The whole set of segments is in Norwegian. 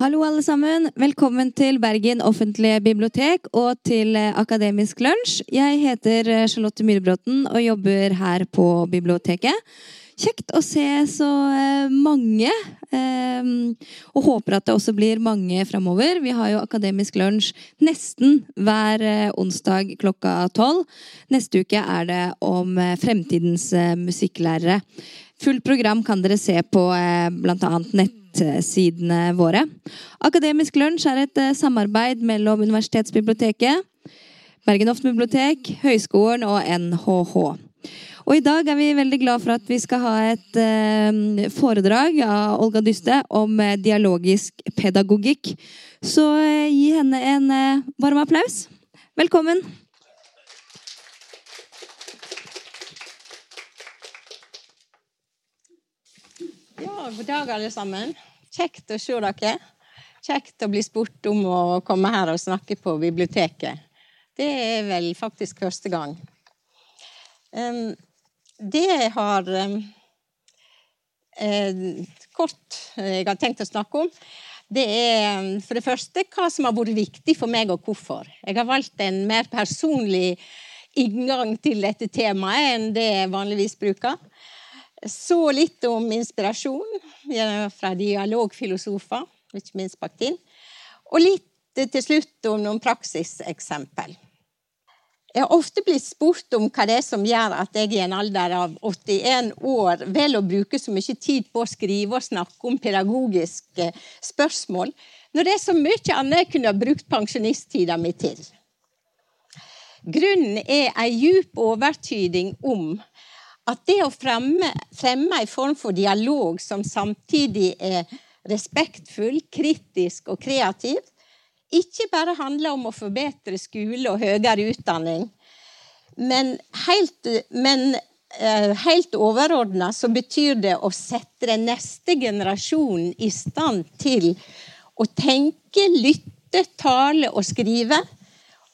Hallo, alle sammen. Velkommen til Bergen offentlige bibliotek og til eh, Akademisk lunsj. Jeg heter eh, Charlotte Myhrbråten og jobber her på biblioteket. Kjekt å se så eh, mange, og håper at det også blir mange framover. Vi har jo Akademisk lunsj nesten hver onsdag klokka tolv. Neste uke er det om fremtidens musikklærere. Fullt program kan dere se på bl.a. nett nettsidene våre. Akademisk lunsj er et eh, samarbeid mellom Universitetsbiblioteket, Bergen Bibliotek, Høgskolen og NHH. Og I dag er vi veldig glad for at vi skal ha et eh, foredrag av Olga Dyste om eh, dialogisk pedagogikk. Så eh, gi henne en eh, varm applaus. Velkommen. Ja, god dag, alle sammen. Kjekt å se dere. Kjekt å bli spurt om å komme her og snakke på biblioteket. Det er vel faktisk første gang. Det har kort jeg har tenkt å snakke om, det er for det første hva som har vært viktig for meg, og hvorfor. Jeg har valgt en mer personlig inngang til dette temaet enn det jeg vanligvis bruker. Så litt om inspirasjon fra dialogfilosofer, ikke minst Bakhtin. Og litt til slutt om noen praksiseksempel. Jeg har ofte blitt spurt om hva det er som gjør at jeg i en alder av 81 år velger å bruke så mye tid på å skrive og snakke om pedagogiske spørsmål, når det er så mye annet jeg kunne ha brukt pensjonisttida mi til. Grunnen er ei djup overtyding om at det å fremme, fremme en form for dialog som samtidig er respektfull, kritisk og kreativ, ikke bare handler om å forbedre skole og høyere utdanning, men helt, men, uh, helt overordna så betyr det å sette den neste generasjonen i stand til å tenke, lytte, tale og skrive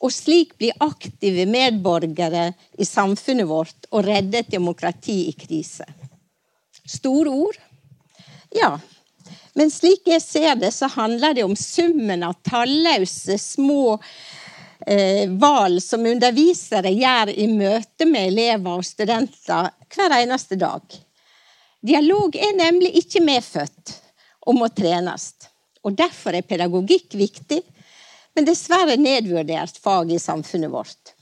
og slik bli aktive medborgere i samfunnet vårt og redde et demokrati i krise. Store ord? Ja. Men slik jeg ser det, så handler det om summen av talløse små eh, valg som undervisere gjør i møte med elever og studenter hver eneste dag. Dialog er nemlig ikke medfødt og må trenes. Og Derfor er pedagogikk viktig men dessverre nedvurdert fag i samfunnet vårt.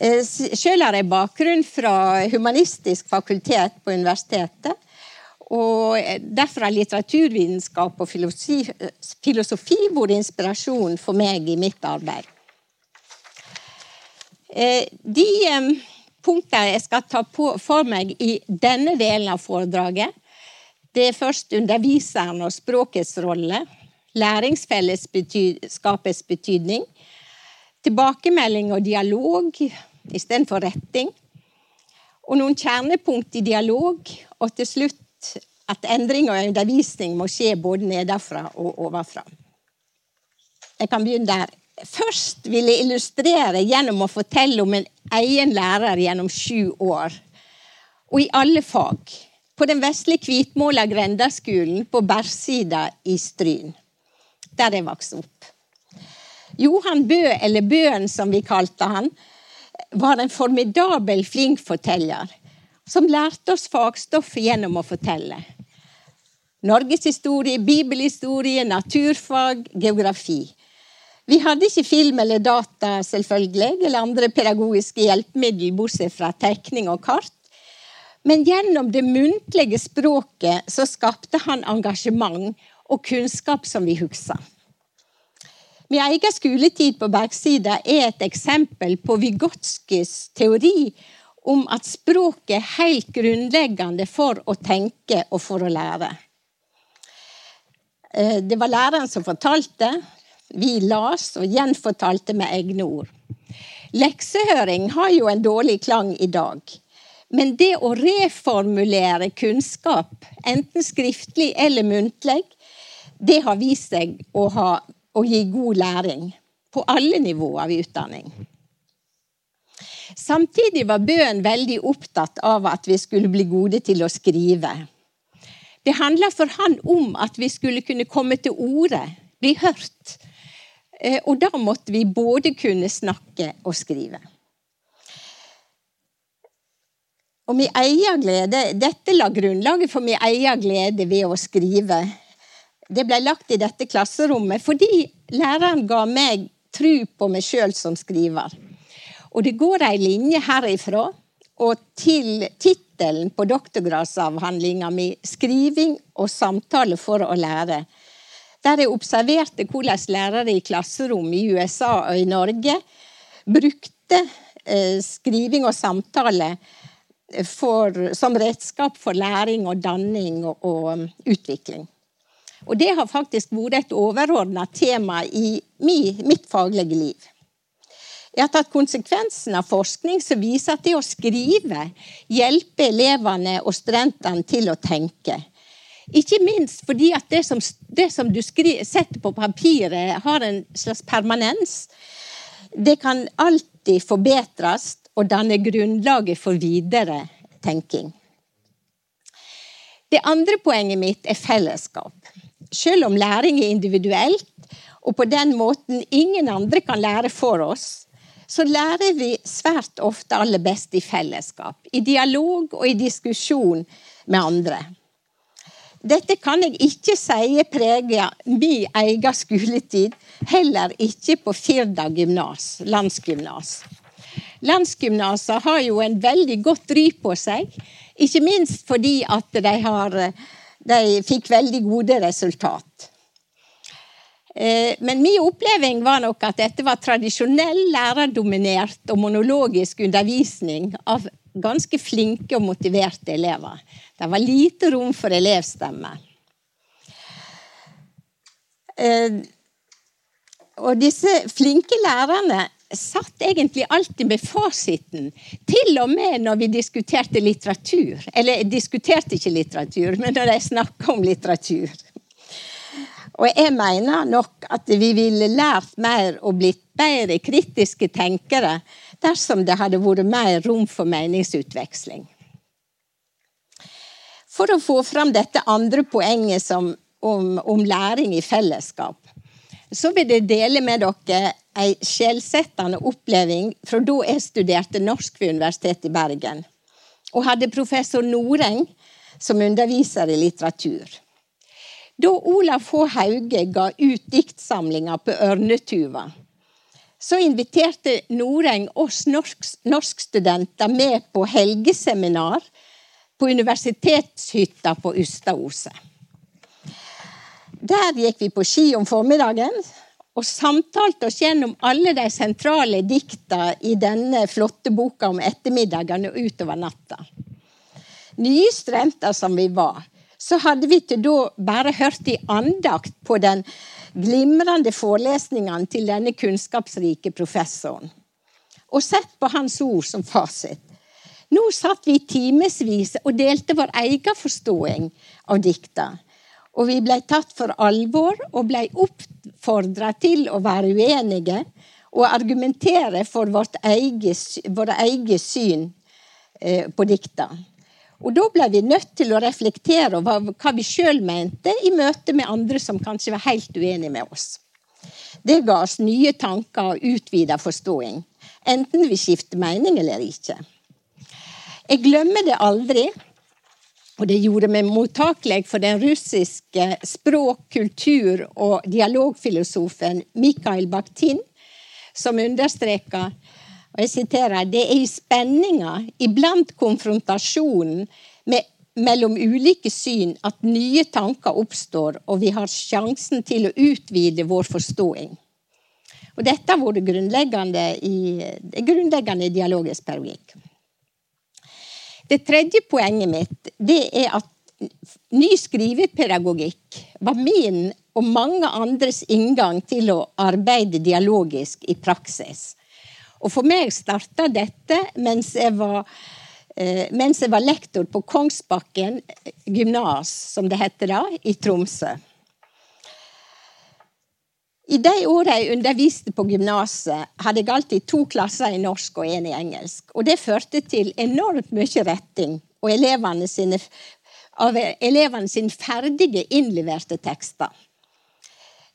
Eh, Sjøl har jeg bakgrunn fra humanistisk fakultet på universitetet. Og derfor har litteraturvitenskap og filosofi, vært inspirasjon for meg i mitt arbeid. Eh, de punktene jeg skal ta for meg i denne delen av foredraget, det er først underviseren og språkets rolle, læringsfellesskapets betydning, tilbakemelding og dialog istedenfor retting, og noen kjernepunkt i dialog, og til slutt at endring og undervisning må skje både nedenfra og ovenfra. Jeg kan begynne der. Først vil jeg illustrere gjennom å fortelle om en egen lærer gjennom sju år. Og i alle fag. På den vesle hvitmåla grendaskolen på Bergsida i Stryn der jeg vokste opp. Johan Bø, eller Bøen som vi kalte han, var en formidabel flink forteller, som lærte oss fagstoffet gjennom å fortelle. Norgeshistorie, bibelhistorie, naturfag, geografi. Vi hadde ikke film eller data, selvfølgelig, eller andre pedagogiske hjelpemidler, bortsett fra tegning og kart. Men gjennom det muntlige språket så skapte han engasjement og kunnskap som vi husker. Min egen skoletid på Bergsida er et eksempel på Vygotskys teori om at språket er helt grunnleggende for å tenke og for å lære. Eh, det var læreren som fortalte. Vi las og gjenfortalte med egne ord. Leksehøring har jo en dårlig klang i dag. Men det å reformulere kunnskap, enten skriftlig eller muntlig, det har vist seg å, ha, å gi god læring på alle nivåer av utdanning. Samtidig var Bøen veldig opptatt av at vi skulle bli gode til å skrive. Det handla for han om at vi skulle kunne komme til orde, bli hørt. Eh, og da måtte vi både kunne snakke og skrive. Og min egen glede, Dette la grunnlaget for min egen glede ved å skrive. Det ble lagt i dette klasserommet fordi læreren ga meg tru på meg sjøl som skriver. Og det går ei linje herifra og til tittelen på doktorgradsavhandlinga mi 'Skriving og samtale for å lære', der jeg observerte hvordan lærere i klasserom i USA og i Norge brukte eh, skriving og samtale for, som redskap for læring og danning og, og um, utvikling. Og det har faktisk vært et overordna tema i mitt faglige liv. Jeg har tatt konsekvensen av forskning som viser at det å skrive hjelper elevene og studentene til å tenke. Ikke minst fordi at det som, det som du skriver, setter på papiret, har en slags permanens. Det kan alltid forbedres og danne grunnlaget for videre tenking. Det andre poenget mitt er fellesskap. Selv om læring er individuelt, og på den måten ingen andre kan lære for oss, så lærer vi svært ofte aller best i fellesskap. I dialog og i diskusjon med andre. Dette kan jeg ikke si preger min egen skoletid, heller ikke på Firda gymnas, landsgymnas. Landsgymnasene har jo en veldig godt ry på seg. Ikke minst fordi at de, har, de fikk veldig gode resultat. Eh, men min oppleving var nok at dette var tradisjonell lærerdominert og monologisk undervisning av ganske flinke og motiverte elever. Det var lite rom for elevstemme. Eh, og disse flinke lærerne satt egentlig alltid med fasiten. Til og med når vi diskuterte litteratur. Eller jeg diskuterte ikke litteratur, men når de snakka om litteratur. Og jeg mener nok at vi ville lært mer og blitt bedre kritiske tenkere dersom det hadde vært mer rom for meningsutveksling. For å få fram dette andre poenget som, om, om læring i fellesskap, så vil jeg dele med dere ei sjelsettende oppleving fra da jeg studerte norsk ved Universitetet i Bergen, og hadde professor Noreng som underviser i litteratur. Da Olav H. Hauge ga ut diktsamlinga på Ørnetuva, så inviterte Noreng oss norskstudenter med på helgeseminar på universitetshytta på Ustadhuset. Der gikk vi på ski om formiddagen, og samtalte oss gjennom alle de sentrale dikta i denne flotte boka om ettermiddagen og utover natta. Studenter som vi var, så hadde vi til da bare hørt i andakt på den glimrende forelesningene til denne kunnskapsrike professoren. Og sett på hans ord som fasit. Nå satt vi timevis og delte vår egen forståing av dikta og vi ble tatt for alvor og ble oppfordra til å være uenige og argumentere for vårt eget, vårt eget syn eh, på dikta. Og da ble vi nødt til å reflektere over hva vi sjøl mente i møte med andre som kanskje var helt uenige med oss. Det ga oss nye tanker og utvida forståing, enten vi skifter mening eller ikke. Jeg glemmer det aldri og det gjorde meg mottakelig for den russiske språk-, kultur- og dialogfilosofen Mikhail Bakhtin, som understreker og jeg siterer, det er i spenninga, iblant konfrontasjonen med, mellom ulike syn, at nye tanker oppstår, og vi har sjansen til å utvide vår forståing. Og dette har vært grunnleggende i, grunnleggende i dialogisk pedagogikk. Det tredje poenget mitt det er at ny skrivepedagogikk var min og mange andres inngang til å arbeide dialogisk i praksis. Og for meg starta dette mens jeg var eh, mens jeg var lektor på Kongsbakken gymnas, som det heter da, i Tromsø. I de åra jeg underviste på gymnaset, hadde jeg alltid to klasser i norsk og én i engelsk. Og det førte til enormt mye retting, og elevene sine av elevene sine ferdige innleverte tekster.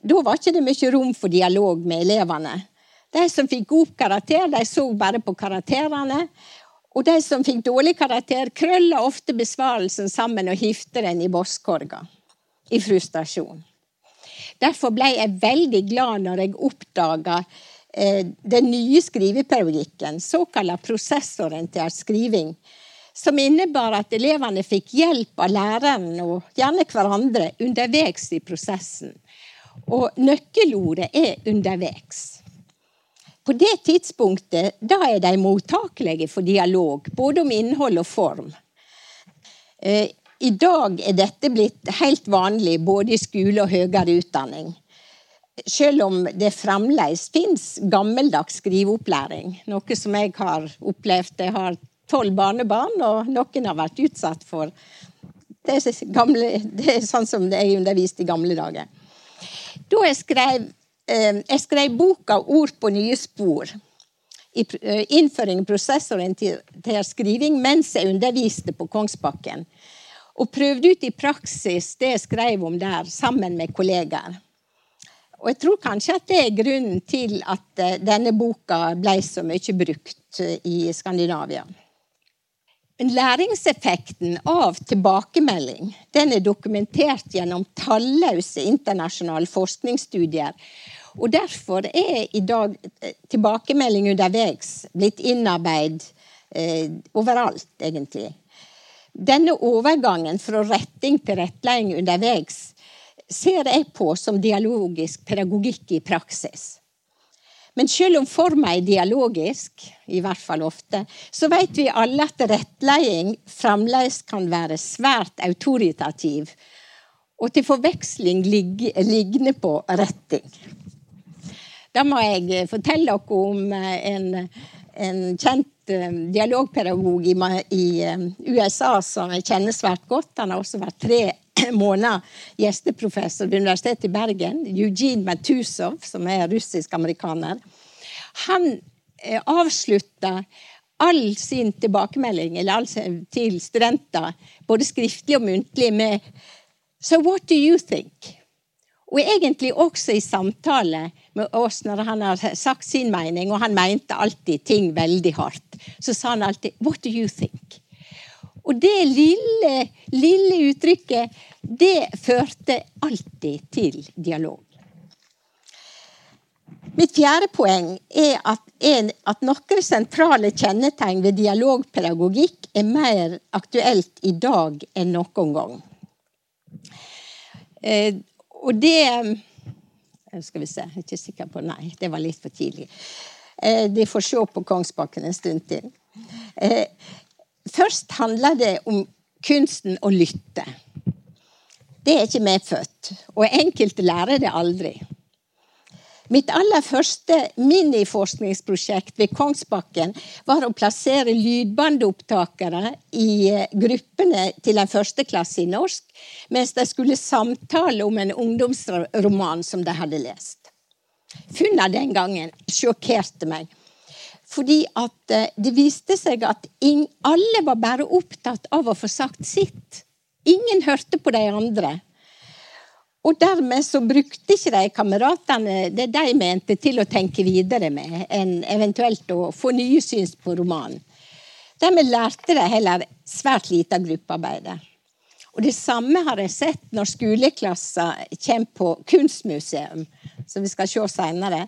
Da var ikke det mye rom for dialog med elevene. De som fikk god karakter, de så bare på karakterene. Og de som fikk dårlig karakter, krølla ofte besvarelsen sammen og hifte den i bosskorga. I frustrasjon. Derfor ble jeg veldig glad når jeg oppdaga eh, den nye skrivepedagogikken, såkalt prosessorientert skriving, som innebar at elevene fikk hjelp av læreren og gjerne hverandre underveis i prosessen. Og nøkkelordet er underveis. På det tidspunktet da er de mottakelige for dialog, både om innhold og form. I dag er dette blitt helt vanlig både i skole og høyere utdanning. Selv om det fremdeles fins gammeldags skriveopplæring, noe som jeg har opplevd. Jeg har tolv barnebarn, og noen har vært utsatt for det gamle, det er sånn som jeg underviste i gamle dager. Da jeg skrev Eh, jeg skrev boka 'Ord på nye spor'. I eh, innføring prosessorientert skriving mens jeg underviste på Kongsbakken. Og prøvde ut i praksis det jeg skrev om der, sammen med kollegaer. Og jeg tror kanskje at det er grunnen til at eh, denne boka ble så mye brukt i Skandinavia. Læringseffekten av tilbakemelding den er dokumentert gjennom talløse internasjonale forskningsstudier. Og Derfor er i dag eh, tilbakemelding underveis blitt innarbeidet eh, overalt, egentlig. Denne overgangen fra retting til rettledning underveis ser jeg på som dialogisk pedagogikk i praksis. Men selv om forma er dialogisk, i hvert fall ofte, så vet vi alle at rettledning fremdeles kan være svært autoritativ, og til forveksling ligne på retting. Da må jeg fortelle dere om en, en kjent dialogpedagog i, i eh, USA som jeg kjenner svært godt. Han har også vært tre måneder gjesteprofessor ved Universitetet i Bergen, Eugene Matusov, som er russisk-amerikaner. Han eh, avslutta all sin tilbakemelding all til studenter, både skriftlig og muntlig, med So what do you think? Og egentlig også i samtale med oss når han har sagt sin mening, og han mente alltid ting veldig hardt, så sa han alltid What do you think? Og det lille, lille uttrykket, det førte alltid til dialog. Mitt fjerde poeng er at, en, at noen sentrale kjennetegn ved dialogpedagogikk er mer aktuelt i dag enn noen gang. Eh, og det Skal vi se, jeg er ikke sikker på Nei, det var litt for tidlig. Eh, de får se på Kongsbakken en stund til. Eh, Først handler det om kunsten å lytte. Det er ikke medfødt, og enkelte lærer det aldri. Mitt aller første miniforskningsprosjekt ved Kongsbakken var å plassere lydbandopptakere i eh, gruppene til en førsteklasse i norsk, mens de skulle samtale om en ungdomsroman som de hadde lest. Funnene den gangen sjokkerte meg. Fordi eh, det viste seg at alle var bare opptatt av å få sagt sitt. Ingen hørte på de andre. Og dermed så brukte ikke de kameratene det de mente, til å tenke videre med, enn eventuelt å få nye syns på romanen. Dermed lærte de heller svært lite av gruppearbeidet. Og Det samme har jeg sett når skoleklasser kommer på kunstmuseum, som vi skal se senere.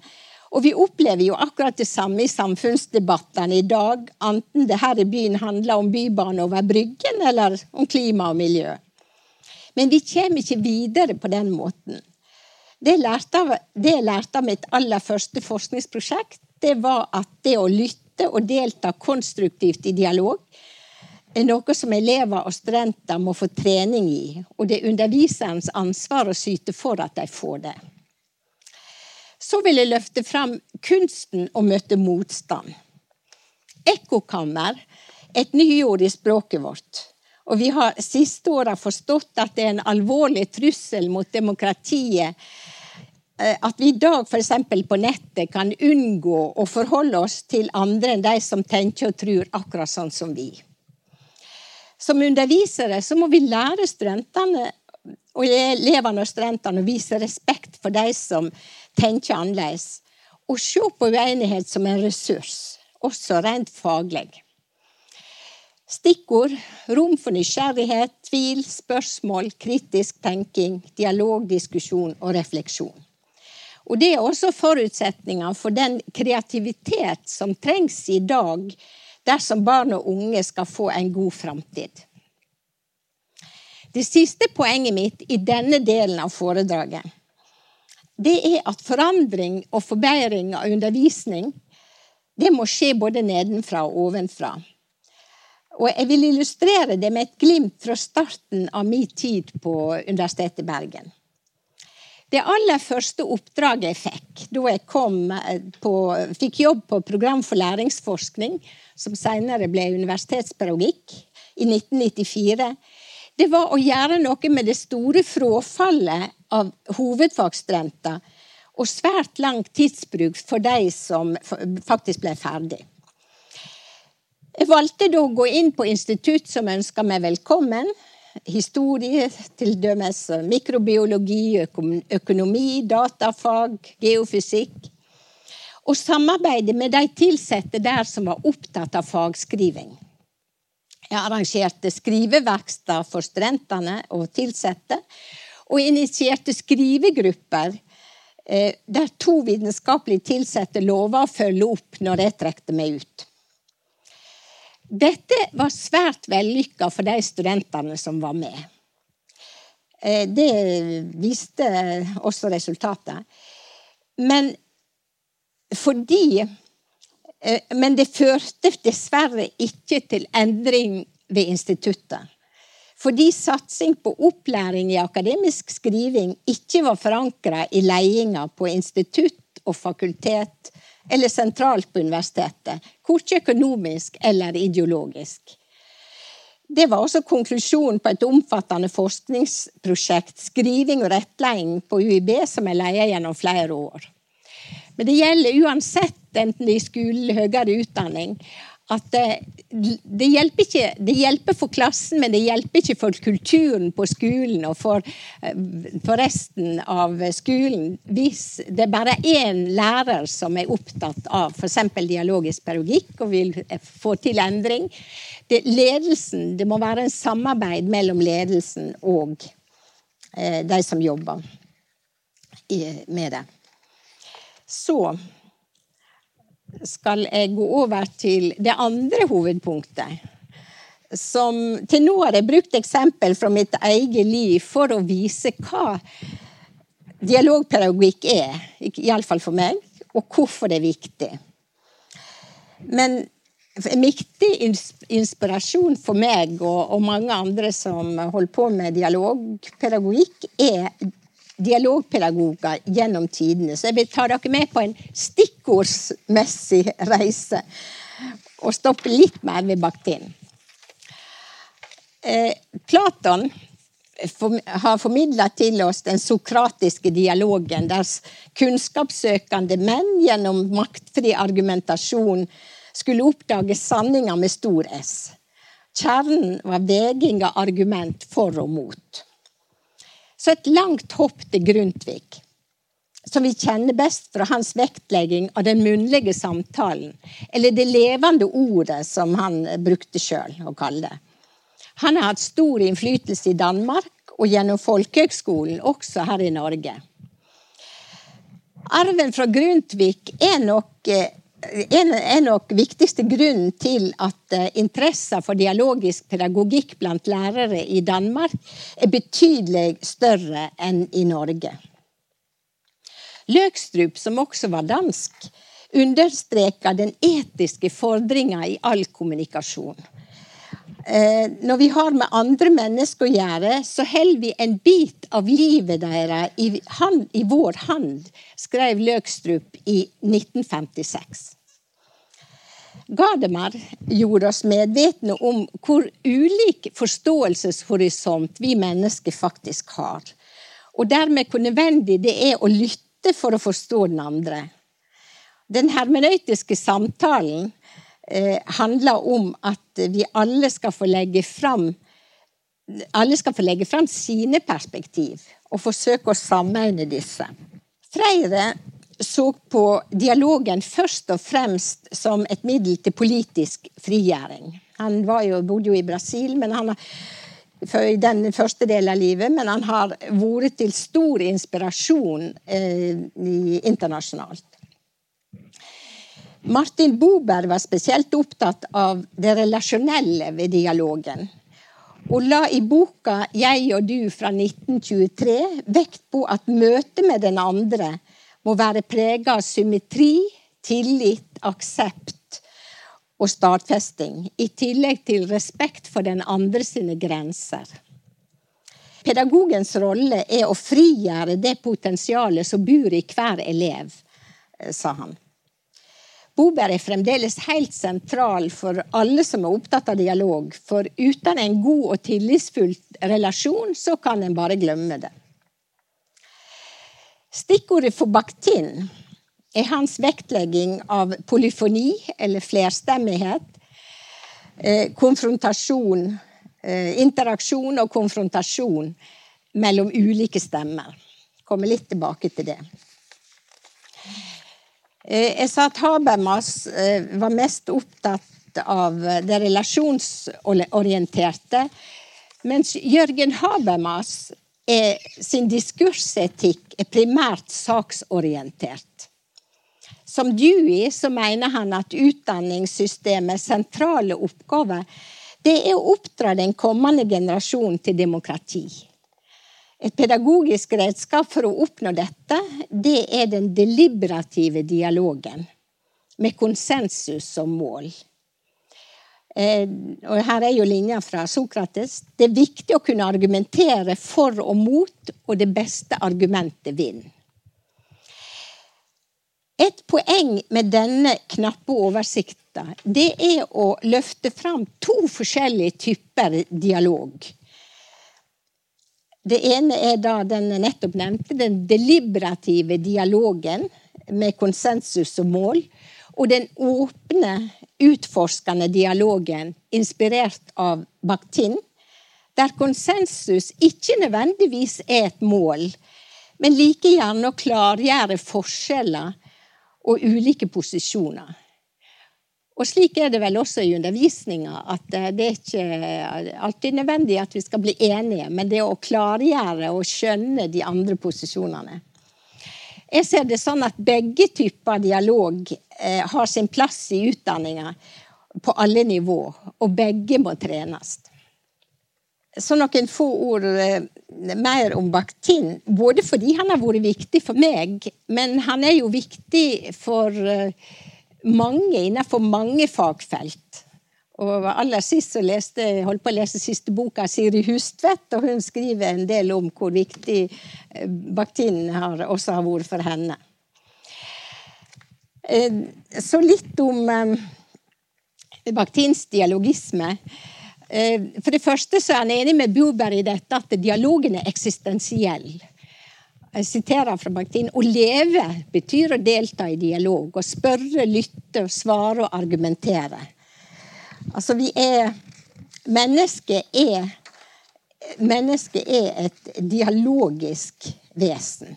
Og vi opplever jo akkurat det samme i samfunnsdebattene i dag, enten det her i byen handler om bybane over Bryggen eller om klima og miljø. Men vi kommer ikke videre på den måten. Det jeg lærte av, jeg lærte av mitt aller første forskningsprosjekt, det var at det å lytte og delta konstruktivt i dialog er noe som elever og studenter må få trening i, og det er underviserens ansvar å syte for at de får det. Så vil jeg løfte fram kunsten å møte motstand. Ekkokammer er et nyord i språket vårt. Og vi har siste åra forstått at det er en alvorlig trussel mot demokratiet. Eh, at vi i dag f.eks. på nettet kan unngå å forholde oss til andre enn de som tenker og tror akkurat sånn som vi. Som undervisere så må vi lære studentene og elevene og studentene å vise respekt for de som tenker annerledes. Og se på uenighet som en ressurs, også rent faglig. Stikkord rom for nysgjerrighet, tvil, spørsmål, kritisk tenking, dialog, diskusjon og refleksjon. Og Det er også forutsetninger for den kreativitet som trengs i dag dersom barn og unge skal få en god framtid. Det siste poenget mitt i denne delen av foredraget det er at forandring og forbedring av undervisning det må skje både nedenfra og ovenfra. Og jeg vil illustrere det med et glimt fra starten av min tid på Universitetet i Bergen. Det aller første oppdraget jeg fikk da jeg eh, på, fikk jobb på Program for læringsforskning, som senere ble universitetspedagogikk, i 1994, det var å gjøre noe med det store frafallet av hovedfagsstudenter og svært lang tidsbruk for de som faktisk ble ferdig. Jeg valgte da å gå inn på institutt som ønska meg velkommen. Historie, til dømes mikrobiologi, økonomi, datafag, geofysikk. Og samarbeide med de ansatte der som var opptatt av fagskriving. Jeg arrangerte skriveverksted for studentene og ansatte, og initierte skrivegrupper eh, der to vitenskapelig ansatte lova å følge opp når jeg trekte meg ut. Dette var svært vellykka for de studentene som var med. Eh, det viste også resultatet. Men fordi eh, Men det førte dessverre ikke til endring ved instituttet. Fordi satsing på opplæring i akademisk skriving ikke var forankra i ledelsen på institutt og fakultet eller sentralt på universitetet, korkje økonomisk eller ideologisk. Det var også konklusjonen på et omfattende forskningsprosjekt, skriving og rettledning på UiB, som er ledet gjennom flere år. Men det gjelder uansett, enten det er i skole eller høyere utdanning, at det, det, hjelper ikke, det hjelper for klassen, men det hjelper ikke for kulturen på skolen og for, eh, for resten av skolen hvis det bare er én lærer som er opptatt av f.eks. dialogisk pedagogikk og vil få til endring. Det, ledelsen, det må være en samarbeid mellom ledelsen og eh, de som jobber i, med det. Så skal jeg gå over til det andre hovedpunktet. Som til nå har jeg brukt eksempel fra mitt eget liv for å vise hva dialogpedagogikk er, iallfall for meg, og hvorfor det er viktig. Men en viktig inspirasjon for meg og, og mange andre som holder på med dialogpedagogikk, er dialogpedagoger gjennom tidene. Så jeg vil ta dere med på en stikkordsmessig reise og stoppe litt mer ved Bakhtin. Eh, Platon har formidla til oss den sokratiske dialogen, der kunnskapssøkende menn gjennom maktfri argumentasjon skulle oppdage sanninger med stor S. Kjernen var veging av argument for og mot. Så et langt hopp til Grundtvig, som vi kjenner best fra hans vektlegging av den munnlige samtalen, eller det levende ordet, som han brukte sjøl å kalle det. Han har hatt stor innflytelse i Danmark og gjennom folkehøgskolen også her i Norge. Arven fra Grundtvig er nok eh, er nok viktigste grunnen til at eh, interessen for dialogisk pedagogikk blant lærere i Danmark er betydelig større enn i Norge. Løkstrup, som også var dansk, understreker den etiske fordringa i all kommunikasjon. Eh, når vi har med andre mennesker å gjøre, så holder vi en bit av livet deres i, i, vår hand, skrev Løkstrup i 1956. Gardemar gjorde oss medvitne om hvor ulik forståelseshorisont vi mennesker faktisk har, og dermed hvor nødvendig det er å lytte for å forstå den andre. Den hermenøytiske samtalen handler om at vi alle skal få legge fram alle skal få legge fram sine perspektiv og forsøke å sammenligne disse. Freire så på dialogen først og fremst som et middel til politisk frigjøring. Han jo, bodde jo i Brasil men han i den første delen av livet, men han har vært til stor inspirasjon eh, internasjonalt. Martin Boberg var spesielt opptatt av det relasjonelle ved dialogen. Og la i boka 'Jeg og du' fra 1923 vekt på at møtet med den andre må være prega av symmetri, tillit, aksept og stadfesting, i tillegg til respekt for den andre sine grenser. Pedagogens rolle er å frigjøre det potensialet som bor i hver elev, eh, sa han. Bober er fremdeles helt sentral for alle som er opptatt av dialog, for uten en god og tillitsfull relasjon, så kan en bare glemme det. Stikkordet for Bakhtin er hans vektlegging av polyfoni, eller flerstemmighet, eh, konfrontasjon, eh, interaksjon og konfrontasjon mellom ulike stemmer. Jeg kommer litt tilbake til det. Eh, jeg sa at Habermas eh, var mest opptatt av det relasjonsorienterte, mens Jørgen Habermas er, sin diskursetikk er primært saksorientert. Som Dewey så mener han at utdanningssystemets sentrale oppgave det er å oppdra den kommende generasjonen til demokrati. Et pedagogisk redskap for å oppnå dette, det er den deliberative dialogen, med konsensus som mål. Eh, og her er jo linja fra Sokrates. Det er viktig å kunne argumentere for og mot, og det beste argumentet vinner. Et poeng med denne knappe oversikta, det er å løfte fram to forskjellige typer dialog. Det ene er da den nettopp nevnte, den deliberative dialogen med konsensus og mål. Og den åpne, utforskende dialogen inspirert av Bakhtin, der konsensus ikke nødvendigvis er et mål, men like gjerne å klargjøre forskjeller og ulike posisjoner. Og slik er det vel også i undervisninga, at eh, det er ikke alltid nødvendig at vi skal bli enige, men det å klargjøre og skjønne de andre posisjonene. Jeg ser det sånn at begge typer dialog eh, har sin plass i utdanninga på alle nivå, og begge må trenes. Så noen få ord eh, mer om Bakhtin, både fordi han har vært viktig for meg, men han er jo viktig for mange innenfor mange fagfelt. Og aller sist så leste, holdt på å lese siste boka av Siri Hustvedt, og hun skriver en del om hvor viktig baktinen Bakhtin har, også har vært for henne. Eh, så litt om eh, Bakhtins dialogisme. For det første så er han enig med Buber i dette at dialogen er eksistensiell. Jeg siterer fra Bakhtin. Å leve betyr å delta i dialog. Å spørre, lytte, svare og argumentere. Altså, vi er Mennesket er Mennesket er et dialogisk vesen,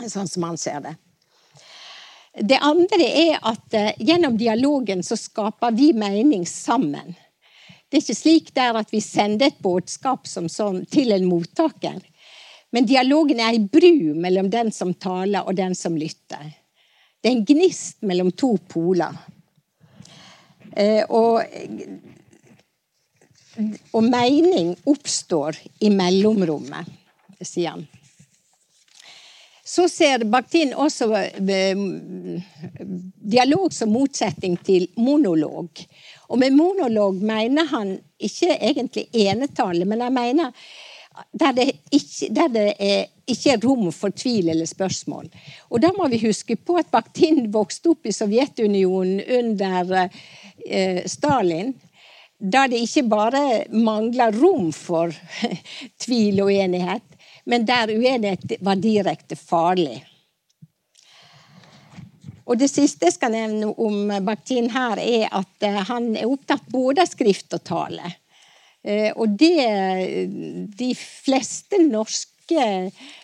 sånn som han ser det. Det andre er at uh, gjennom dialogen så skaper vi mening sammen. Det er ikke slik der at vi sender et budskap som sånn til en mottaker. Men dialogen er ei bru mellom den som taler, og den som lytter. Det er en gnist mellom to poler. Eh, og, og mening oppstår i mellomrommet, sier han. Så ser Bakhtin også eh, dialog som motsetning til monolog. Og med monolog mener han ikke egentlig enetale, men han mener der det, ikke, der det er, ikke er rom for tvil eller spørsmål. Og da må vi huske på at Bakhtin vokste opp i Sovjetunionen under eh, Stalin. Da det ikke bare mangla rom for tvil og uenighet, men der uenighet var direkte farlig. Og Det siste jeg skal nevne om Bakhtin her, er at eh, han er opptatt både av skrift og tale. Eh, og det de fleste norske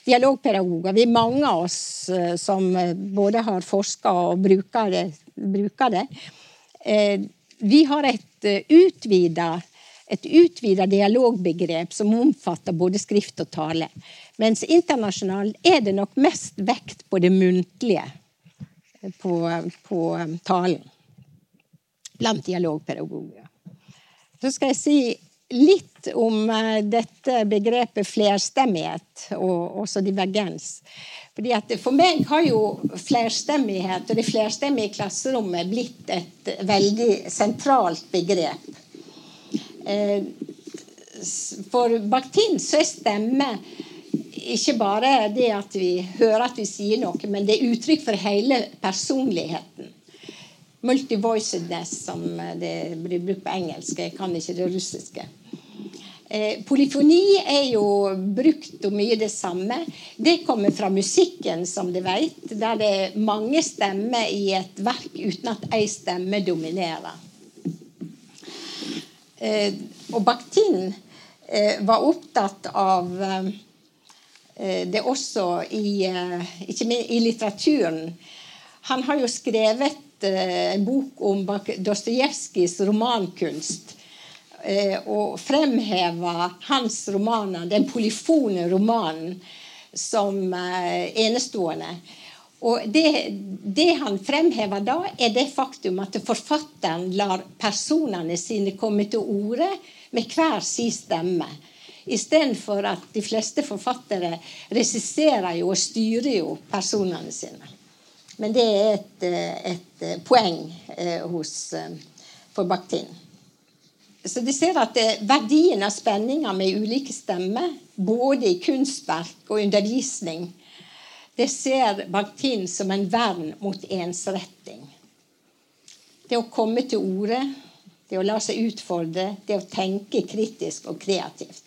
dialogpedagoger, vi er mange av oss eh, som både har forska og bruker det, bruker det, vi har et utvida et utvida dialogbegrep som omfatter både skrift og tale. Mens internasjonalt er det nok mest vekt på det muntlige på, på talen blant dialogpedagoger. Så skal jeg si litt om uh, dette begrepet flerstemmighet og også divergens. Fordi For meg har jo flerstemmighet og det flerstemmige klasserommet blitt et veldig sentralt begrep. Eh, for Bakhtin så er stemme ikke bare det at vi hører at vi sier noe, men det er uttrykk for hele personligheten. Multivoicedness, som det blir brukt på engelsk. Jeg kan ikke det russiske. Eh, polyfoni er jo brukt og mye det samme. Det kommer fra musikken, som du vet, der det er mange stemmer i et verk uten at ei stemme dominerer. Eh, og Bakhtin eh, var opptatt av det også i, ikke minst i litteraturen. Han har jo skrevet en bok om Dostojevskijs romankunst. Og fremheva hans romaner, den polyfone romanen, som enestående. Og det, det han fremhever da, er det faktum at forfatteren lar personene sine komme til orde med hver sin stemme. Istedenfor at de fleste forfattere regisserer og styrer jo personene sine. Men det er et, eh, et eh, poeng eh, hos, for Bakhtin. Så de ser at verdien av spenninger med ulike stemmer, både i kunstverk og undervisning, det ser Bakhtin som en vern mot ensretting. Det å komme til orde, det å la seg utfordre, det å tenke kritisk og kreativt.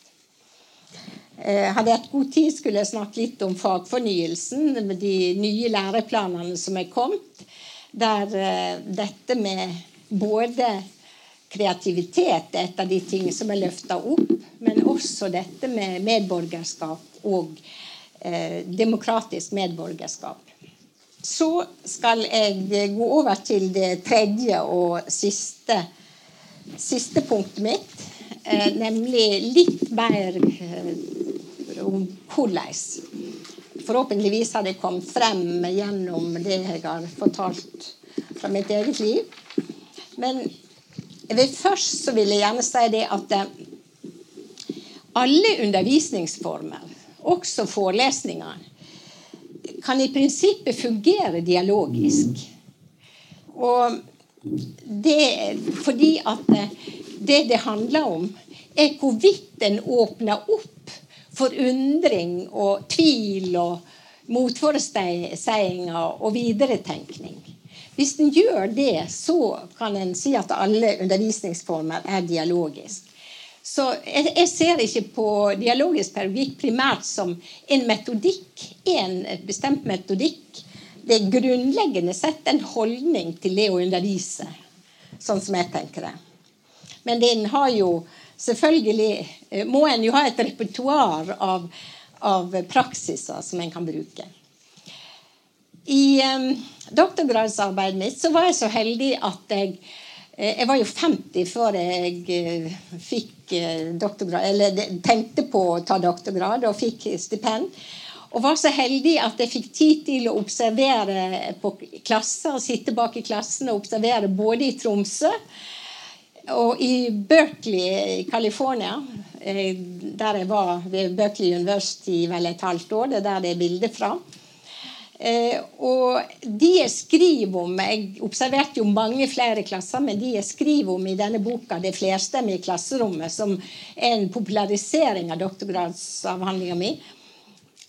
Eh, hadde jeg hatt god tid, skulle jeg snakke litt om fagfornyelsen, med de nye læreplanene som er kommet. Der eh, dette med både kreativitet er et av de tingene som er løfta opp, men også dette med medborgerskap og eh, demokratisk medborgerskap. Så skal jeg gå over til det tredje og siste, siste punktet mitt, eh, nemlig litt mer eh, om hvordan. Forhåpentligvis har det kommet frem gjennom det jeg har fortalt fra mitt eget liv. Men først så vil jeg gjerne si det at eh, alle undervisningsformer, også forelesninger, kan i prinsippet fungere dialogisk. Og det fordi at eh, det det handler om, er hvorvidt en åpner opp for undring og tvil og motforestillinger og videretenkning. Hvis en gjør det, så kan en si at alle undervisningsformer er dialogisk. Så jeg, jeg ser ikke på dialogisk pedagogikk primært som en metodikk, en bestemt metodikk. Det er grunnleggende sett en holdning til det å undervise, sånn som jeg tenker det. Men den har jo selvfølgelig eh, må en jo ha et repertoar av, av praksiser som en kan bruke. I um, doktorgradsarbeidet mitt så var jeg så heldig at jeg eh, Jeg var jo 50 før jeg fikk doktorgrad, eller tenkte på å ta doktorgrad og fikk stipend. Og var så heldig at jeg fikk tid til å observere på klasser, sitte bak i klassen og observere både i Tromsø og i Berkeley i California, eh, der jeg var ved Berkeley University vel et halvt år, det er der det er bilde fra. Eh, og de jeg skriver om Jeg observerte jo mange flere klasser, men de jeg skriver om i denne boka, det flerstemmige klasserommet, som er en popularisering av doktorgradsavhandlinga mi,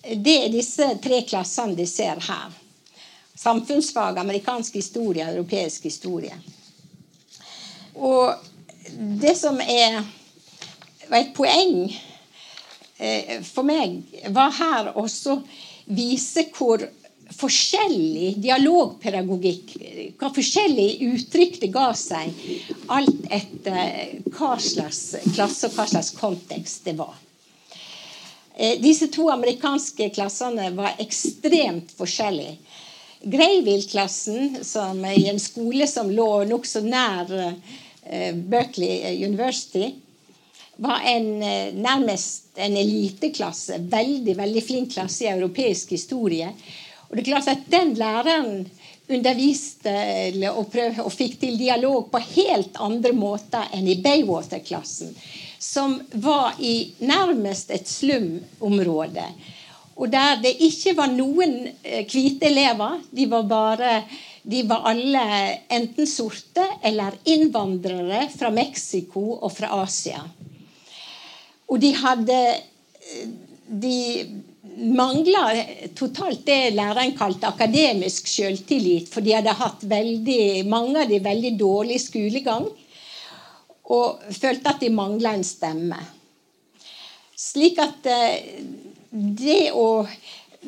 det er disse tre klassene de ser her. Samfunnsfag, amerikansk historie europeisk historie. Og det som er, var et poeng eh, for meg, var her også vise hvor forskjellig dialogpedagogikk, hva forskjellige uttrykk det ga seg, alt etter hva slags klasse og hva slags kontekst det var. Eh, disse to amerikanske klassene var ekstremt forskjellige. Greyville-klassen, som i en skole som lå nokså nær eh, Berkeley University, var en, eh, nærmest en eliteklasse. Veldig veldig flink klasse i europeisk historie. Og det er klart at Den læreren underviste og, prøv, og fikk til dialog på helt andre måter enn i Baywater-klassen, som var i nærmest et slumområde. Og der det ikke var noen eh, hvite elever. De var, bare, de var alle enten sorte eller innvandrere fra Mexico og fra Asia. Og de hadde eh, De mangla totalt det læreren kalte akademisk selvtillit. For de hadde hatt veldig, mange av de veldig dårlig skolegang. Og følte at de mangla en stemme. Slik at eh, det å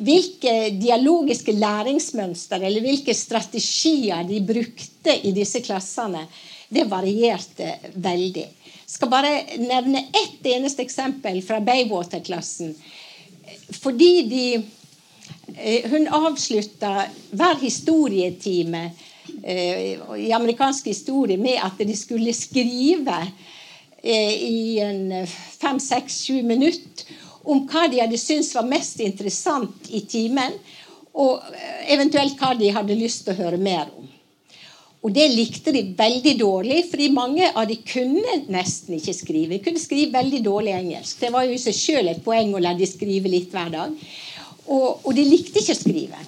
hvilke dialogiske læringsmønster eller hvilke strategier de brukte i disse klassene, det varierte veldig. Jeg skal bare nevne ett eneste eksempel fra Baywater-klassen fordi de eh, Hun avslutta hver historietime eh, i amerikansk historie med at de skulle skrive eh, i en fem, seks, sju minutter om hva de hadde syntes var mest interessant i timen, og eventuelt hva de hadde lyst til å høre mer om. Og det likte de veldig dårlig, fordi mange av de kunne nesten ikke skrive. De kunne skrive veldig dårlig engelsk. Det var jo i seg sjøl et poeng å la de skrive litt hver dag. Og, og, de likte ikke å skrive.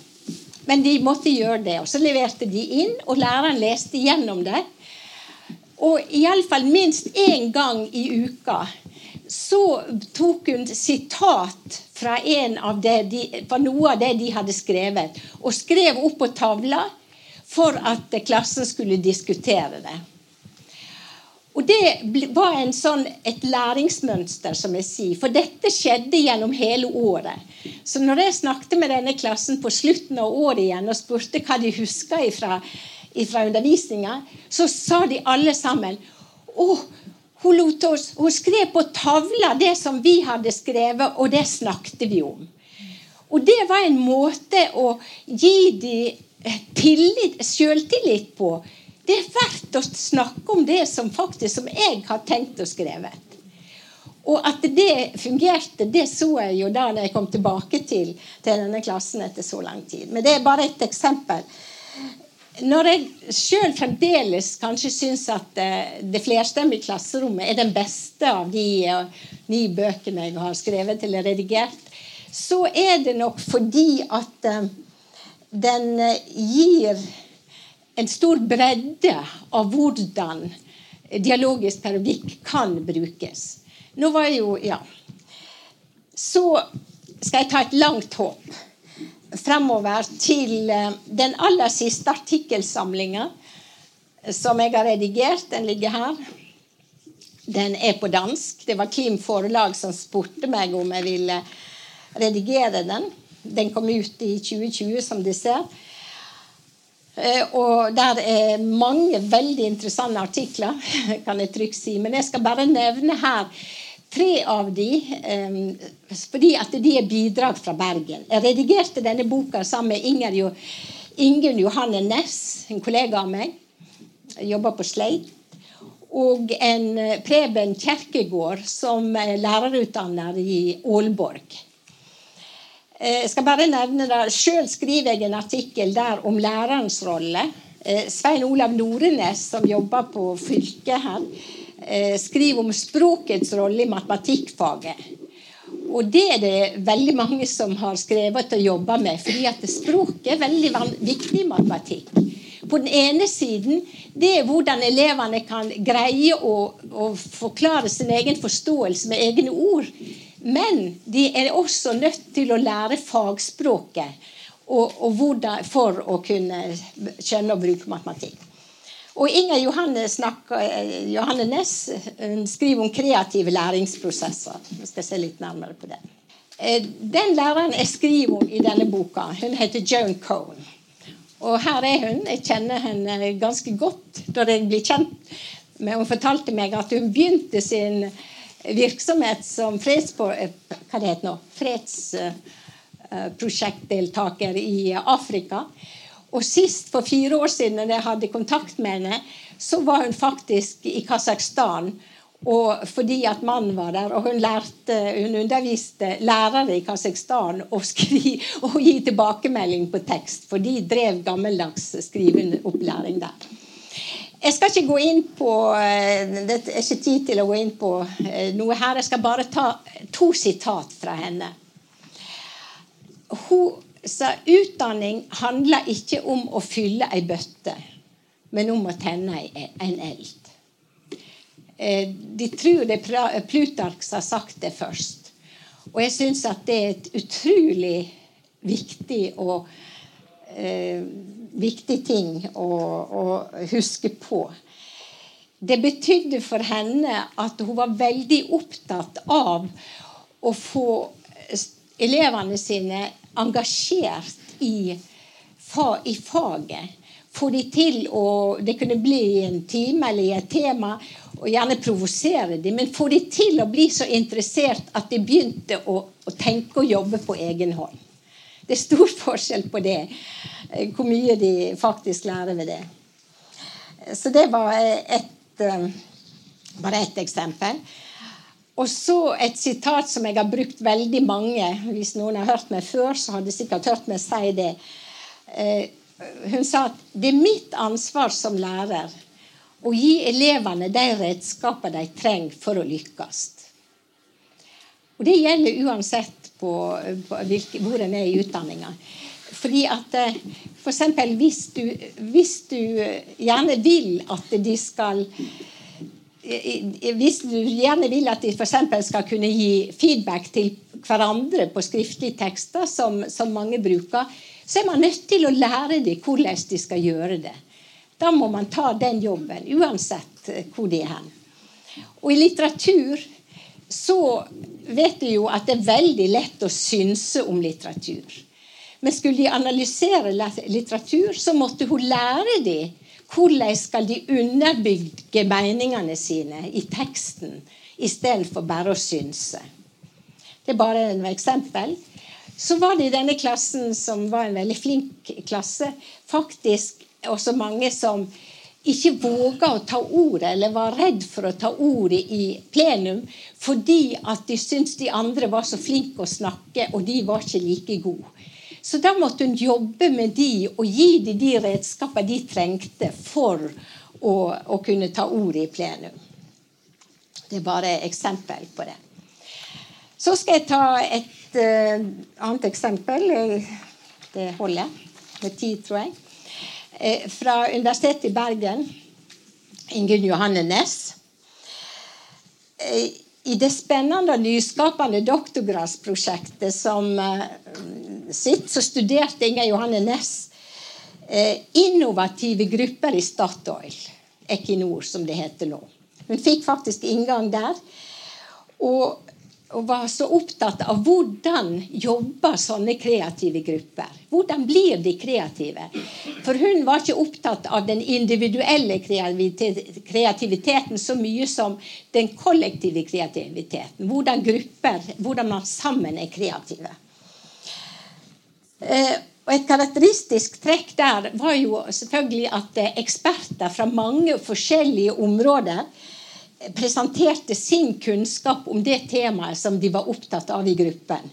Men de måtte gjøre det. Og så leverte de inn, og læreren leste gjennom det. Og iallfall minst én gang i uka så tok hun sitat fra, de, fra noe av det de hadde skrevet, og skrev opp på tavla for at klassen skulle diskutere det. Og Det var sånn, et læringsmønster, som jeg sier, for dette skjedde gjennom hele året. Så når jeg snakket med denne klassen på slutten av året igjen og spurte hva de huska ifra undervisninga, så sa de alle sammen å, hun, oss, hun skrev på tavla det som vi hadde skrevet, og det snakket vi om. Og det var en måte å gi dem tillit, selvtillit på. Det er verdt å snakke om det som faktisk som jeg har tenkt og skrevet. Og at det fungerte, det så jeg jo da jeg kom tilbake til, til denne klassen etter så lang tid. Men det er bare et eksempel. Når jeg sjøl fremdeles kanskje syns at eh, det flerstemmige klasserommet er den beste av de nye ni bøkene jeg har skrevet eller redigert, så er det nok fordi at den eh, gir en stor bredde av hvordan dialogisk pedagogikk kan brukes. Nå var jo Ja. Så skal jeg ta et langt håp fremover til eh, den aller siste artikkelsamlinga som jeg har redigert. Den ligger her. Den er på dansk. Det var Klim Forlag som spurte meg om jeg ville redigere den. Den kom ut i 2020, som de ser. Eh, og der er mange veldig interessante artikler, kan jeg trygt si. Men jeg skal bare nevne her tre av de, eh, fordi at de er bidrag fra Bergen. Jeg redigerte denne boka sammen med Inger, Ingunn Johanne Næss, en kollega av meg. Jobber på Sleit. Og en eh, Preben Kjerkegård, som er lærerutdanner i Aalborg. Eh, jeg skal bare nevne det. Sjøl skriver jeg en artikkel der om lærerens rolle. Eh, Svein Olav Norenes, som jobber på fylket her, eh, skriver om språkets rolle i matematikkfaget. Og det er det veldig mange som har skrevet og jobba med. fordi at språket er veldig viktig i matematikk. På den ene siden det er hvordan elevene kan greie å, å forklare sin egen forståelse med egne ord. Men de er også nødt til å lære fagspråket og, og hvordan, for å kunne skjønne og bruke matematikk. Og Inger Johanne, snakker, Johanne Næss skriver om kreative læringsprosesser. Vi skal se litt nærmere på det. Eh, den læreren jeg skriver om i denne boka, hun heter Joan Cohn. Og her er hun. Jeg kjenner henne ganske godt da jeg blir kjent med Hun fortalte meg at hun begynte sin virksomhet som freds, hva det heter nå, fredsprosjektdeltaker i Afrika. Og sist, for fire år siden, jeg hadde kontakt med henne, så var hun faktisk i Kasakhstan. Fordi at mannen var der, og hun, lærte, hun underviste lærere i Kasakhstan å, å gi tilbakemelding på tekst, for de drev gammeldags skriveopplæring der. Jeg skal ikke gå inn på eh, Det er ikke tid til å gå inn på eh, noe her. Jeg skal bare ta to sitat fra henne. Hun sa utdanning handler ikke om å fylle ei bøtte, men om å tenne en eld. Eh, de tror det er Plutark har sagt det først. Og jeg syns at det er et utrolig viktig og eh, viktig ting å, å, huske på. Det betydde for henne at hun var veldig opptatt av å få elevene sine engasjert i, i faget. Få de til å Det kunne bli i en time eller i et tema, og gjerne provosere dem, men få de til å bli så interessert at de begynte å, å tenke og jobbe på egen hånd. Det er stor forskjell på det, hvor mye de faktisk lærer ved det. Så det var et, eh, bare ett eksempel. Og så et sitat som jeg har brukt veldig mange. Hvis noen har hørt meg før, så har de sikkert hørt meg si det. Eh, hun sa at det er mitt ansvar som lærer å gi elevene de redskaper de trenger for å lykkes. Og det gjelder uansett på, på hvilke, hvor en er i utdanninga. Fordi at F.eks. for eksempel, hvis hvis du gjerne vil at de skal hvis du gjerne vil at de f.eks. skal kunne gi feedback til hverandre på skriftlige tekster, som, som, mange bruker, så er man nødt til å lære dem hvordan de skal gjøre det. Da må man ta den jobben, uansett hvor de er hen. Og i litteratur så vet du jo at det er veldig lett å synse om litteratur. Men skulle de analysere litteratur, så måtte hun lære dem hvordan skal de underbygge meningene sine i teksten istedenfor bare å synse? Det er bare et eksempel. Så var det i denne klassen, som var en veldig flink klasse, faktisk også mange som ikke våga å ta ordet, eller var redd for å ta ordet i plenum fordi at de syntes de andre var så flinke å snakke, og de var ikke like gode. Så da måtte hun jobbe med de og gi dem de redskaper de trengte for å, å kunne ta ordet i plenum. Det er bare eksempel på det. Så skal jeg ta et uh, annet eksempel. Det holder med tid, tror jeg. Uh, fra Universitetet i Bergen. Ingunn Johanne Næss. Uh, i det spennende og nyskapende doktorgradsprosjektet som uh, sitt, så studerte Inger Johanne Næss innovative grupper i Statoil. Equinor, som det heter nå. Hun fikk faktisk inngang der. Og og var så opptatt av hvordan jobber sånne kreative grupper. Hvordan blir de kreative? For hun var ikke opptatt av den individuelle kreativiteten så mye som den kollektive kreativiteten. Hvordan grupper, hvordan man sammen er kreative. Eh, og Et karakteristisk trekk der var jo selvfølgelig at eksperter fra mange forskjellige områder presenterte sin kunnskap om det temaet som de var opptatt av i gruppen.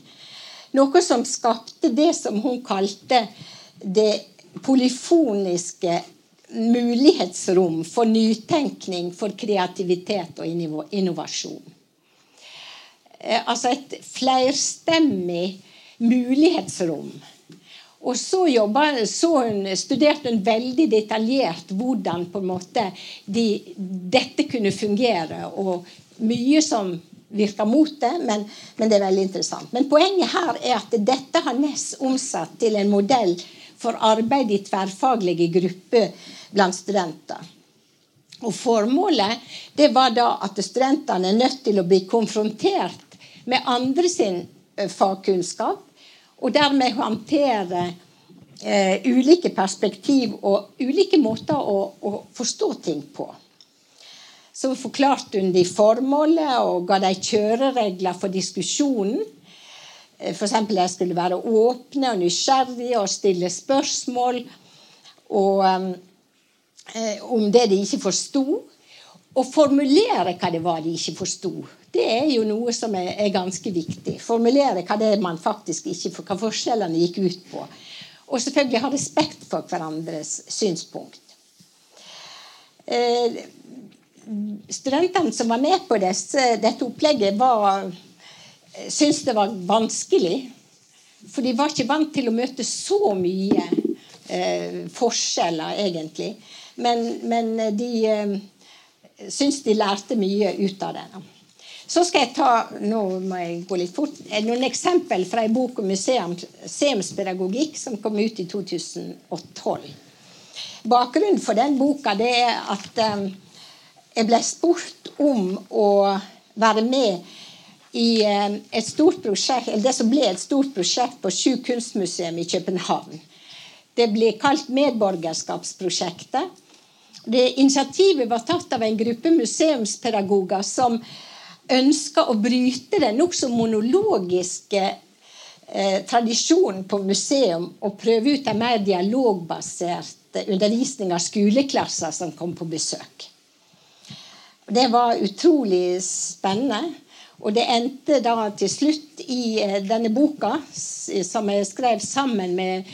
Noe som skapte det som hun kalte det polyfoniske mulighetsrom for nytenkning, for kreativitet og innovasjon. Eh, altså et flerstemmig mulighetsrom og så, jobbet, så hun, studerte hun veldig detaljert hvordan måte de, dette kunne fungere. Og mye som virker mot det, men, men, det er veldig interessant. Men poenget her er at dette har Ness omsatt til en modell for arbeid i tverrfaglige grupper blant studenter. Og Formålet det var da at studentene er nødt til å bli konfrontert med andre sin fagkunnskap, og dermed håndtere eh, ulike perspektiv og ulike måter å, å, forstå ting på. Så forklarte hun de formålet og ga de kjøreregler for diskusjonen. Eh, F.eks. de skulle være åpne og nysgjerrige og stille spørsmål og, eh, om det de ikke forsto. Og formulere hva det var de ikke forsto. Det er jo noe som er, er ganske viktig. Formulere hva det er man faktisk ikke hva forskjellene gikk ut på. Og selvfølgelig ha respekt for hverandres synspunkt. Eh, studentene som var med på desse, dette opplegget, var, syntes det var vanskelig. For de var ikke vant til å møte så mye eh, forskjeller, egentlig. Men, men de eh, syntes de lærte mye ut av det. Så skal jeg ta nå må jeg gå litt fort, noen eksempel fra en bok om museumspedagogikk som kom ut i 2012. Bakgrunnen for den boka det er at um, jeg ble spurt om å være med i um, et stort prosjekt, eller det som ble et stort prosjekt på Sju kunstmuseum i København. Det ble kalt Medborgerskapsprosjektet. Det Initiativet var tatt av en gruppe museumspedagoger som ønska å bryte den nokså monologiske eh, tradisjonen på museum og prøve ut en mer dialogbasert undervisning av skoleklasser som kom på besøk. Det var utrolig spennende. Og det endte da til slutt i eh, denne boka, som jeg skrev sammen med,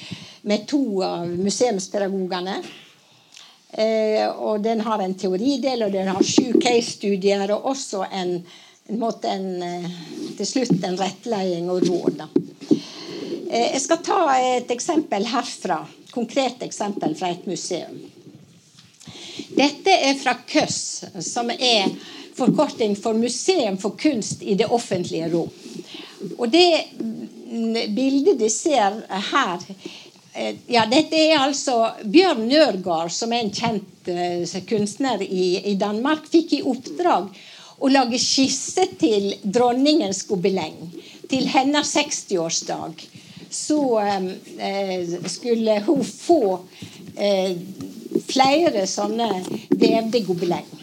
med to av museumspedagogene. Eh, og den har en teoridel, og den har sju case-studier, og også en en måte en, eh, til slutt en rettledning og råd. Eh, jeg skal ta et eksempel herfra. Konkret eksempel fra et museum. Dette er fra KØS, som er forkorting for Museum for kunst i det offentlige rom. Og det bildet de ser her ja, Dette er altså Bjørn Nørgaard, som er en kjent kunstner i, i Danmark, fikk i oppdrag å lage skisse til dronningens gobeleng. Til hennes 60-årsdag så eh, skulle hun få uh, flere sånne vevde gobeleng.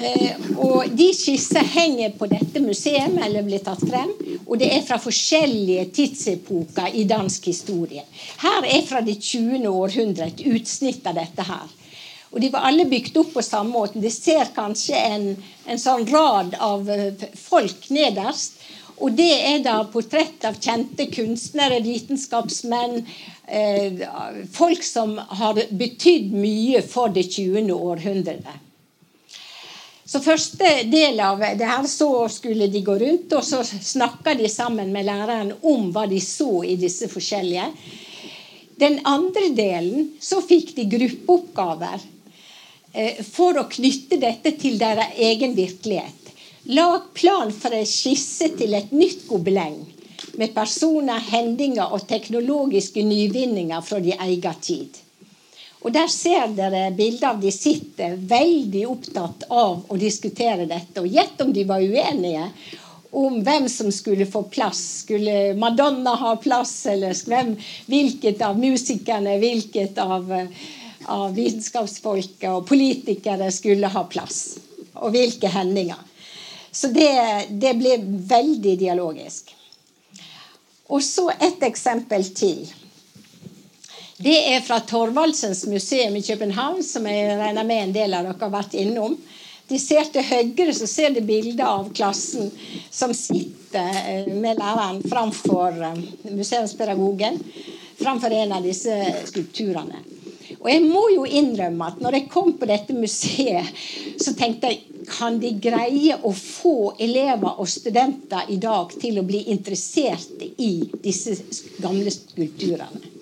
Eh, og De skisser henger på dette museet, eller blir tatt frem. Og det er fra forskjellige tidsepoker i dansk historie. Her er fra det 20. århundre et utsnitt av dette her. Og de var alle bygd opp på samme måte. De ser kanskje en, en sånn rad av eh, folk nederst. Og det er da portrett av kjente kunstnere, vitenskapsmenn, eh, folk som har betydd mye for det 20. århundret. Så første del av det her så skulle de gå rundt, og så snakka de sammen med læreren om hva de så i disse forskjellige. Den andre delen så fikk de gruppeoppgaver Eh, for å knytte dette til deres egen virkelighet. Lag plan for en skisse til et nytt gobeleng med personer, hendinger og teknologiske nyvinninger fra de egen tid. Og Der ser dere bilder av de sitter veldig opptatt av å diskutere dette. Og gjett om de var uenige om hvem som skulle få plass. Skulle Madonna ha plass, eller hvem, hvilket av musikerne, hvilket av uh, av vitenskapsfolk og politikere skulle ha plass. Og hvilke hendinger. Så det, det ble veldig dialogisk. Og så et eksempel til. Det er fra Thorvaldsens museum i København, som jeg regner med en del av dere har vært innom. De ser til høyre så ser de bilder av klassen som sitter eh, med læreren framfor eh, museumspedagogen. Framfor en av disse skulpturene. Og jeg må jo innrømme at når jeg kom på dette museet, så tenkte jeg kan de greie å få elever og studenter i dag til å bli interessert i disse gamle skulpturene?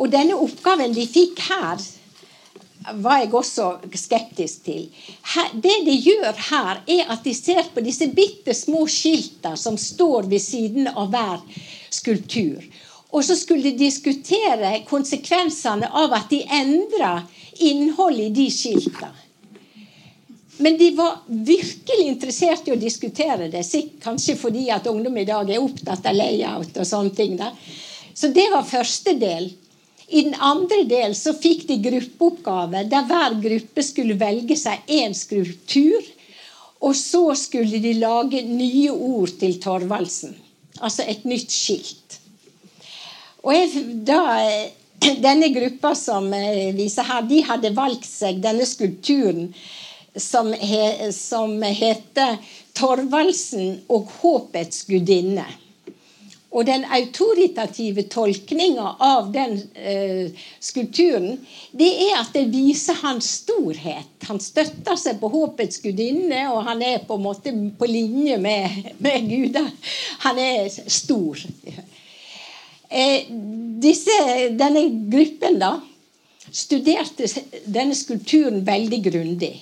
Og denne oppgaven de fikk her, var jeg også skeptisk til. Her, det de gjør her, er at de ser på disse bitte små skiltene som står ved siden av hver skulptur. Og så skulle de diskutere konsekvensene av at de endra innholdet i de skiltene. Men de var virkelig interessert i å diskutere det. Kanskje fordi at ungdom i dag er opptatt av layout og sånne ting. Da. Så det var første del. I den andre delen så fikk de gruppeoppgaver der hver gruppe skulle velge seg én skulptur. Og så skulle de lage nye ord til Torvaldsen. Altså et nytt skilt. Og jeg, da, denne gruppa som viser her, de hadde valgt seg denne skulpturen som, he, som heter 'Torvaldsen og håpets gudinne'. Og den autoritative tolkninga av den eh, skulpturen, det er at det viser hans storhet. Han støtter seg på håpets gudinne, og han er på en måte på linje med, med Gud. Han er stor. Eh, disse, denne gruppen da, studerte denne skulpturen veldig grundig.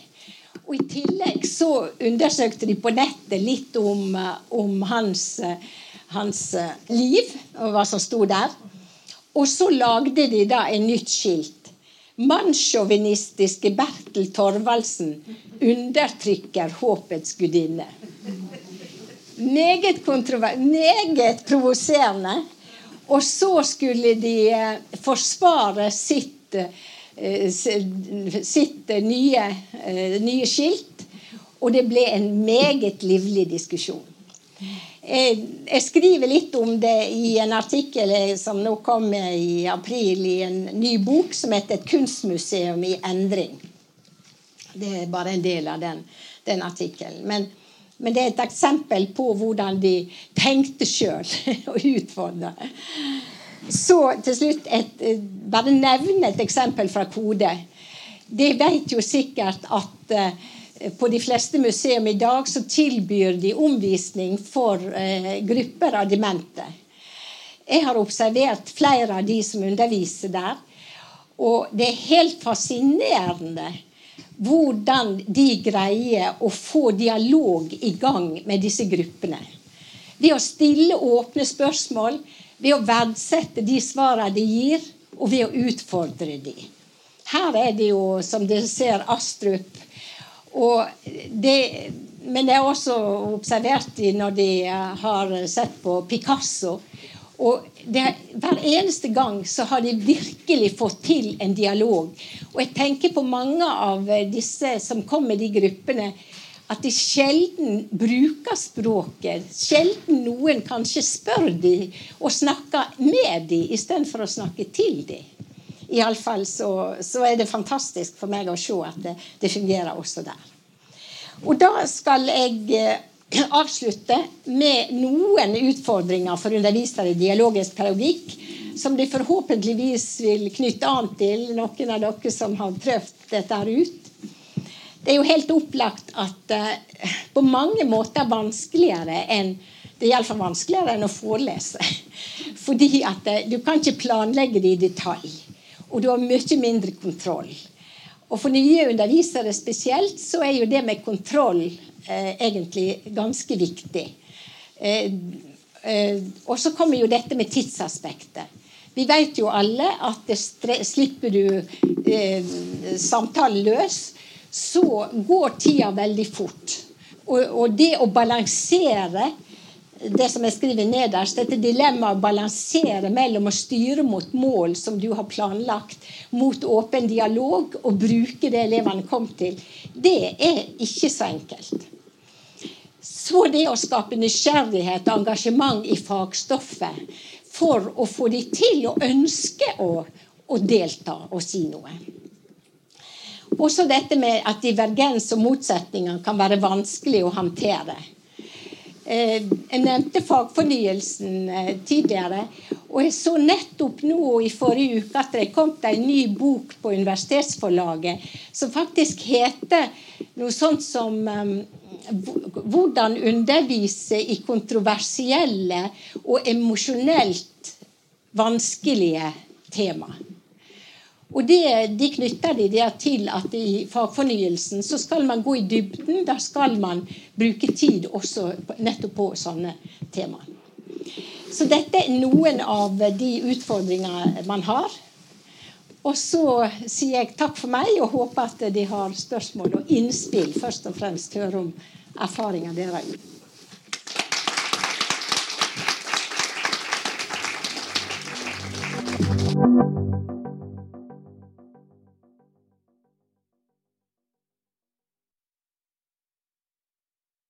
Og I tillegg så undersøkte de på nettet litt om, om hans, eh, hans, eh, liv og hva som sto der. Og så lagde de da en nytt skilt. Mannssjåvinistiske Bertel Thorvaldsen undertrykker håpets gudinne. Meget, meget provoserende. Og så skulle de forsvare sitt Eh, sitt eh, nye, eh, nye skilt. Og det ble en meget livlig diskusjon. Jeg skriver litt om det i en artikkel som nå kom i april i en ny bok som heter 'Et kunstmuseum i endring'. Det er bare en del av den, den artikkelen. Men, men, det er et eksempel på hvordan de tenkte sjøl og utfordra. Så til slutt et, eh, bare nevne et eksempel fra Kode. De vet jo sikkert at på de fleste museum i dag så tilbyr de omvisning for eh, grupper av demente. Jeg har observert flere av de som underviser der. Og det er helt fascinerende hvordan de greier å få dialog i gang med disse gruppene. Ved å stille åpne spørsmål, ved å verdsette de svarene de gir, og ved å utfordre de. Her er det jo, som dere ser, Astrup. Det, men det er også observert de når de har sett på Picasso. Og det, Hver eneste gang så har de virkelig fått til en dialog. Og jeg tenker på mange av disse som kom med de gruppene at de sjelden bruker språket. Sjelden noen kanskje spør dem og snakker med dem istedenfor å snakke til de. Iallfall så, så er det fantastisk for meg å se at det, det fungerer også der. Og da skal jeg eh, avslutte med noen utfordringer for undervisere i dialogisk pedagogikk, som de forhåpentligvis vil knytte an til noen av dere som har prøvd dette ut. Det er jo helt opplagt at uh, på mange måter vanskeligere enn det er vanskeligere enn å forelese. Fordi at uh, du kan ikke planlegge det i detalj. Og du har mye mindre kontroll. Og for nye undervisere spesielt så er jo det med kontroll eh, egentlig ganske viktig. og så kommer jo dette med tidsaspektet. Vi vet jo alle at slipper du samtalen løs, så går tida veldig fort. Og, og det å balansere det som jeg skriver nederst, dette dilemmaet å balansere mellom å styre mot mål som du har planlagt, mot åpen dialog, og bruke det elevene kom til, det er ikke så enkelt. Så det å skape nysgjerrighet og engasjement i fagstoffet for å få de til å ønske å, å delta og si noe. Også dette med at divergens og motsetninger kan være vanskelig å håndtere. Eh, jeg nevnte fagfornyelsen eh, tidligere. Og jeg så nettopp nå i forrige uke at det kom en ny bok på Universitetsforlaget som faktisk heter noe sånt som um, 'Hvordan undervise i kontroversielle og emosjonelt vanskelige tema'. Og det, De knytter de det til at i fagfornyelsen så skal man gå i dybden. Da skal man bruke tid også nettopp på sånne temaer. Så dette er noen av de utfordringene man har. Og så sier jeg takk for meg og håper at de har spørsmål og innspill. Først og fremst høre om erfaringer dere har gjort.